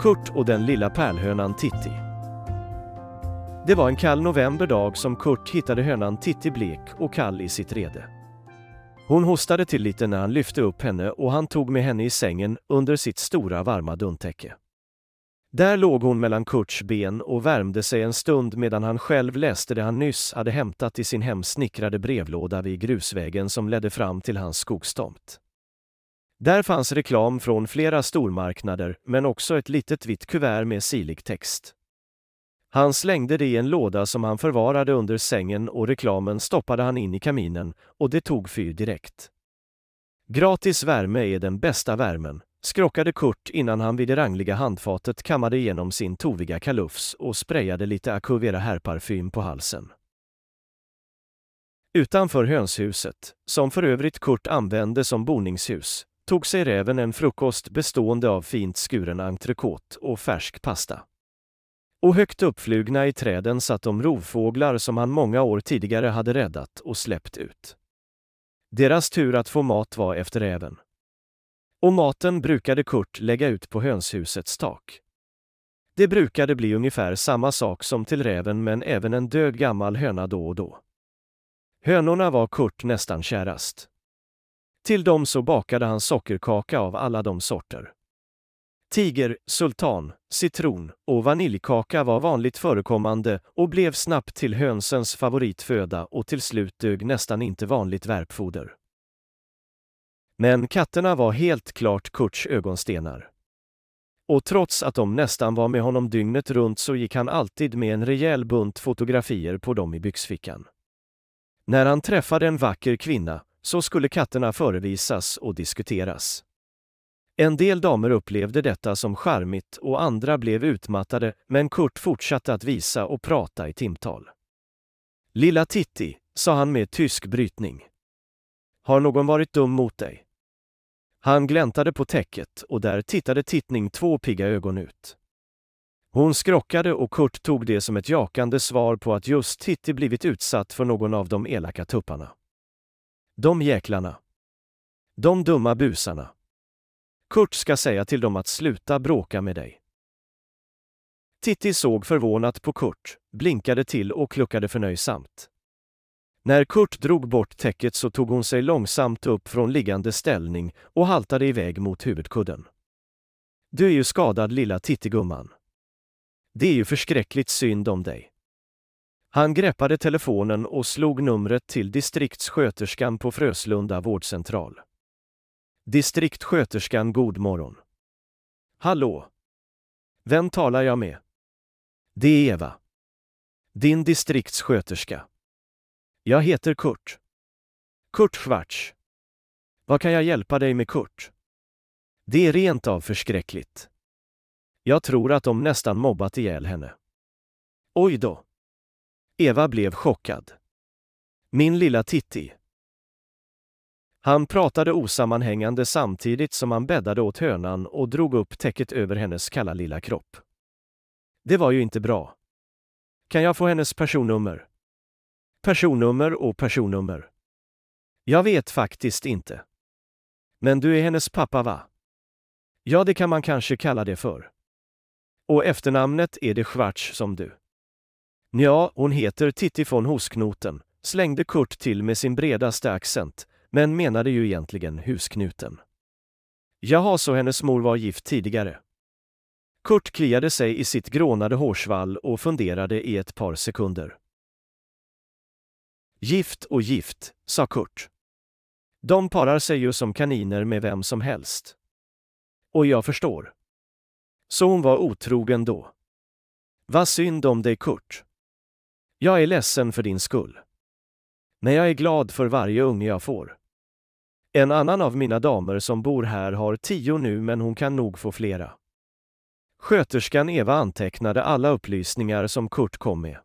Kurt och den lilla pärlhönan Titti. Det var en kall novemberdag som Kurt hittade hönan Titti blek och kall i sitt rede. Hon hostade till lite när han lyfte upp henne och han tog med henne i sängen under sitt stora varma duntäcke. Där låg hon mellan Kurts ben och värmde sig en stund medan han själv läste det han nyss hade hämtat i sin hemsnickrade brevlåda vid grusvägen som ledde fram till hans skogstomt. Där fanns reklam från flera stormarknader men också ett litet vitt kuvert med silig text. Han slängde det i en låda som han förvarade under sängen och reklamen stoppade han in i kaminen och det tog fyr direkt. Gratis värme är den bästa värmen, skrockade Kurt innan han vid det rangliga handfatet kammade igenom sin toviga kalufs och sprayade lite Acuvera herrparfym på halsen. Utanför hönshuset, som för övrigt Kurt använde som boningshus, tog sig räven en frukost bestående av fint skuren entrecote och färsk pasta. Och högt uppflugna i träden satt de rovfåglar som han många år tidigare hade räddat och släppt ut. Deras tur att få mat var efter räven. Och maten brukade Kurt lägga ut på hönshusets tak. Det brukade bli ungefär samma sak som till räven men även en död gammal höna då och då. Hönorna var Kurt nästan kärast. Till dem så bakade han sockerkaka av alla de sorter. Tiger, sultan, citron och vaniljkaka var vanligt förekommande och blev snabbt till hönsens favoritföda och till slut dög nästan inte vanligt värpfoder. Men katterna var helt klart Kurts ögonstenar. Och trots att de nästan var med honom dygnet runt så gick han alltid med en rejäl bunt fotografier på dem i byxfickan. När han träffade en vacker kvinna så skulle katterna förevisas och diskuteras. En del damer upplevde detta som charmigt och andra blev utmattade, men Kurt fortsatte att visa och prata i timtal. Lilla Titti, sa han med tysk brytning. Har någon varit dum mot dig? Han gläntade på täcket och där tittade Tittning två pigga ögon ut. Hon skrockade och Kurt tog det som ett jakande svar på att just Titti blivit utsatt för någon av de elaka tupparna. De jäklarna. De dumma busarna. Kurt ska säga till dem att sluta bråka med dig. Titti såg förvånat på Kurt, blinkade till och kluckade förnöjsamt. När Kurt drog bort täcket så tog hon sig långsamt upp från liggande ställning och haltade iväg mot huvudkudden. Du är ju skadad lilla Tittigumman. Det är ju förskräckligt synd om dig. Han greppade telefonen och slog numret till distriktssköterskan på Fröslunda vårdcentral. Distriktssköterskan, god morgon. Hallå? Vem talar jag med? Det är Eva. Din distriktssköterska. Jag heter Kurt. Kurt Schwarz. Vad kan jag hjälpa dig med Kurt? Det är rent av förskräckligt. Jag tror att de nästan mobbat ihjäl henne. Oj då. Eva blev chockad. Min lilla Titti. Han pratade osammanhängande samtidigt som han bäddade åt hönan och drog upp täcket över hennes kalla lilla kropp. Det var ju inte bra. Kan jag få hennes personnummer? Personnummer och personnummer. Jag vet faktiskt inte. Men du är hennes pappa, va? Ja, det kan man kanske kalla det för. Och efternamnet är det Schwarz som du. Ja, hon heter Titti von Hosknoten, slängde Kurt till med sin bredaste accent, men menade ju egentligen husknuten. Jaha, så hennes mor var gift tidigare. Kurt kliade sig i sitt grånade hårsvall och funderade i ett par sekunder. Gift och gift, sa Kurt. De parar sig ju som kaniner med vem som helst. Och jag förstår. Så hon var otrogen då. Vad synd om dig, Kurt. Jag är ledsen för din skull. Men jag är glad för varje unge jag får. En annan av mina damer som bor här har tio nu men hon kan nog få flera. Sköterskan Eva antecknade alla upplysningar som Kurt kom med.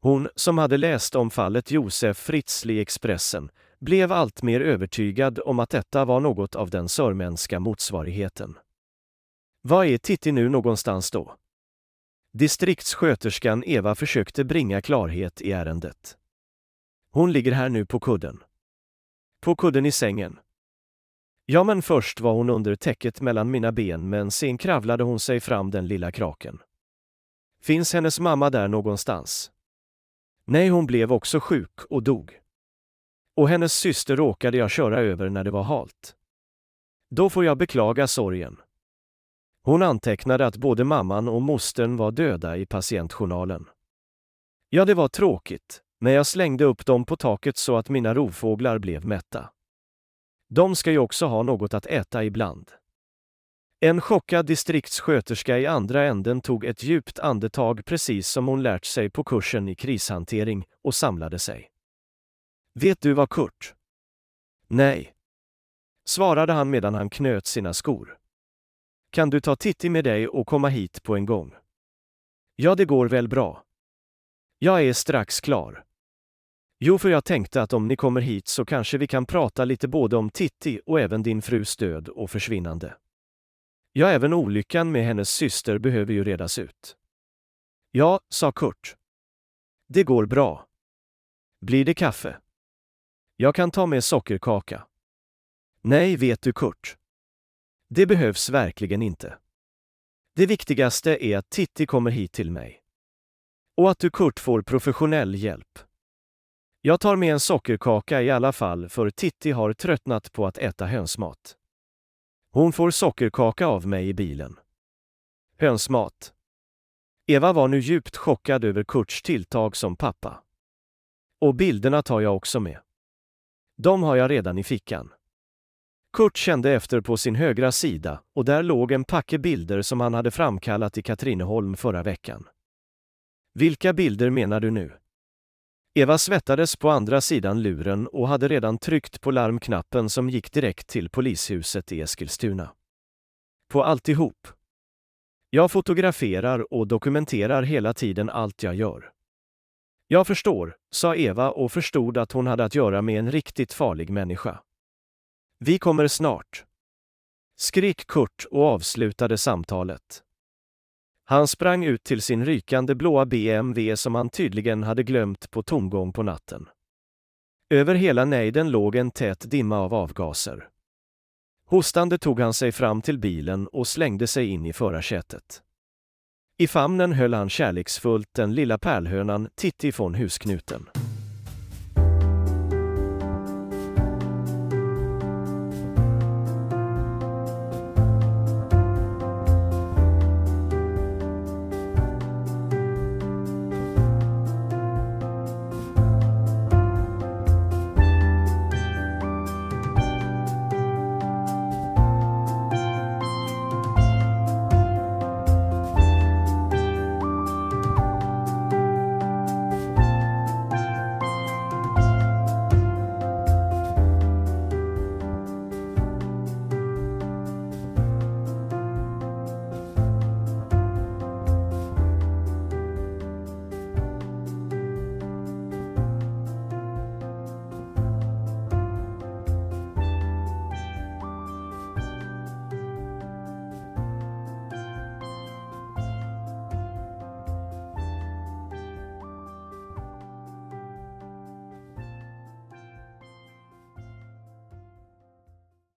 Hon, som hade läst om fallet Josef Fritzl i Expressen, blev alltmer övertygad om att detta var något av den sörmänska motsvarigheten. Var är Titti nu någonstans då? Distriktssköterskan Eva försökte bringa klarhet i ärendet. Hon ligger här nu på kudden. På kudden i sängen. Ja, men först var hon under täcket mellan mina ben, men sen kravlade hon sig fram den lilla kraken. Finns hennes mamma där någonstans? Nej, hon blev också sjuk och dog. Och hennes syster råkade jag köra över när det var halt. Då får jag beklaga sorgen. Hon antecknade att både mamman och mostern var döda i patientjournalen. Ja, det var tråkigt, men jag slängde upp dem på taket så att mina rovfåglar blev mätta. De ska ju också ha något att äta ibland. En chockad distriktssköterska i andra änden tog ett djupt andetag precis som hon lärt sig på kursen i krishantering och samlade sig. Vet du vad Kurt? Nej. Svarade han medan han knöt sina skor. Kan du ta Titti med dig och komma hit på en gång? Ja, det går väl bra. Jag är strax klar. Jo, för jag tänkte att om ni kommer hit så kanske vi kan prata lite både om Titti och även din frus död och försvinnande. Ja, även olyckan med hennes syster behöver ju redas ut. Ja, sa Kurt. Det går bra. Blir det kaffe? Jag kan ta med sockerkaka. Nej, vet du Kurt. Det behövs verkligen inte. Det viktigaste är att Titti kommer hit till mig. Och att du Kurt får professionell hjälp. Jag tar med en sockerkaka i alla fall för Titti har tröttnat på att äta hönsmat. Hon får sockerkaka av mig i bilen. Hönsmat. Eva var nu djupt chockad över Kurts tilltag som pappa. Och bilderna tar jag också med. De har jag redan i fickan. Kurt kände efter på sin högra sida och där låg en packe bilder som han hade framkallat i Katrineholm förra veckan. Vilka bilder menar du nu? Eva svettades på andra sidan luren och hade redan tryckt på larmknappen som gick direkt till polishuset i Eskilstuna. På alltihop. Jag fotograferar och dokumenterar hela tiden allt jag gör. Jag förstår, sa Eva och förstod att hon hade att göra med en riktigt farlig människa. Vi kommer snart. Skrek Kurt och avslutade samtalet. Han sprang ut till sin rykande blåa BMW som han tydligen hade glömt på tomgång på natten. Över hela nejden låg en tät dimma av avgaser. Hostande tog han sig fram till bilen och slängde sig in i förarsätet. I famnen höll han kärleksfullt den lilla pärlhönan Titti från husknuten.